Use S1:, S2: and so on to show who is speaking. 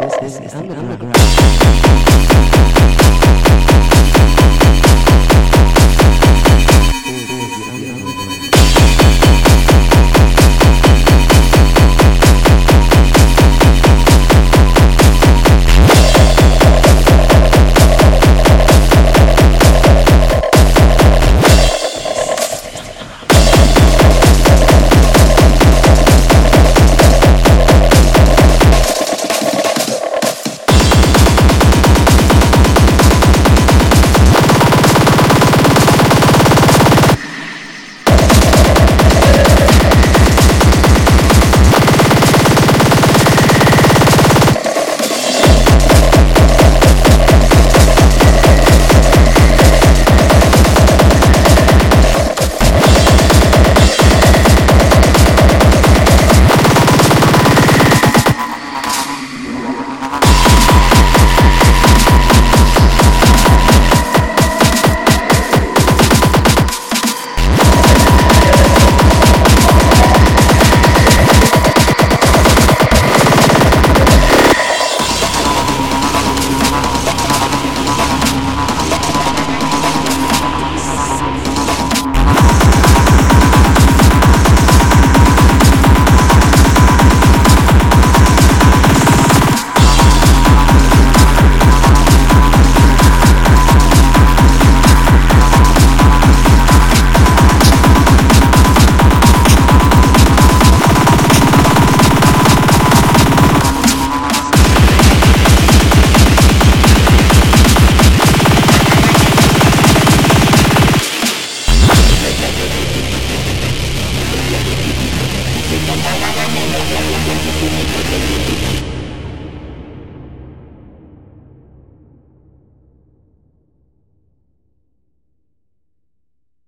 S1: This is the underground.
S2: Thank you.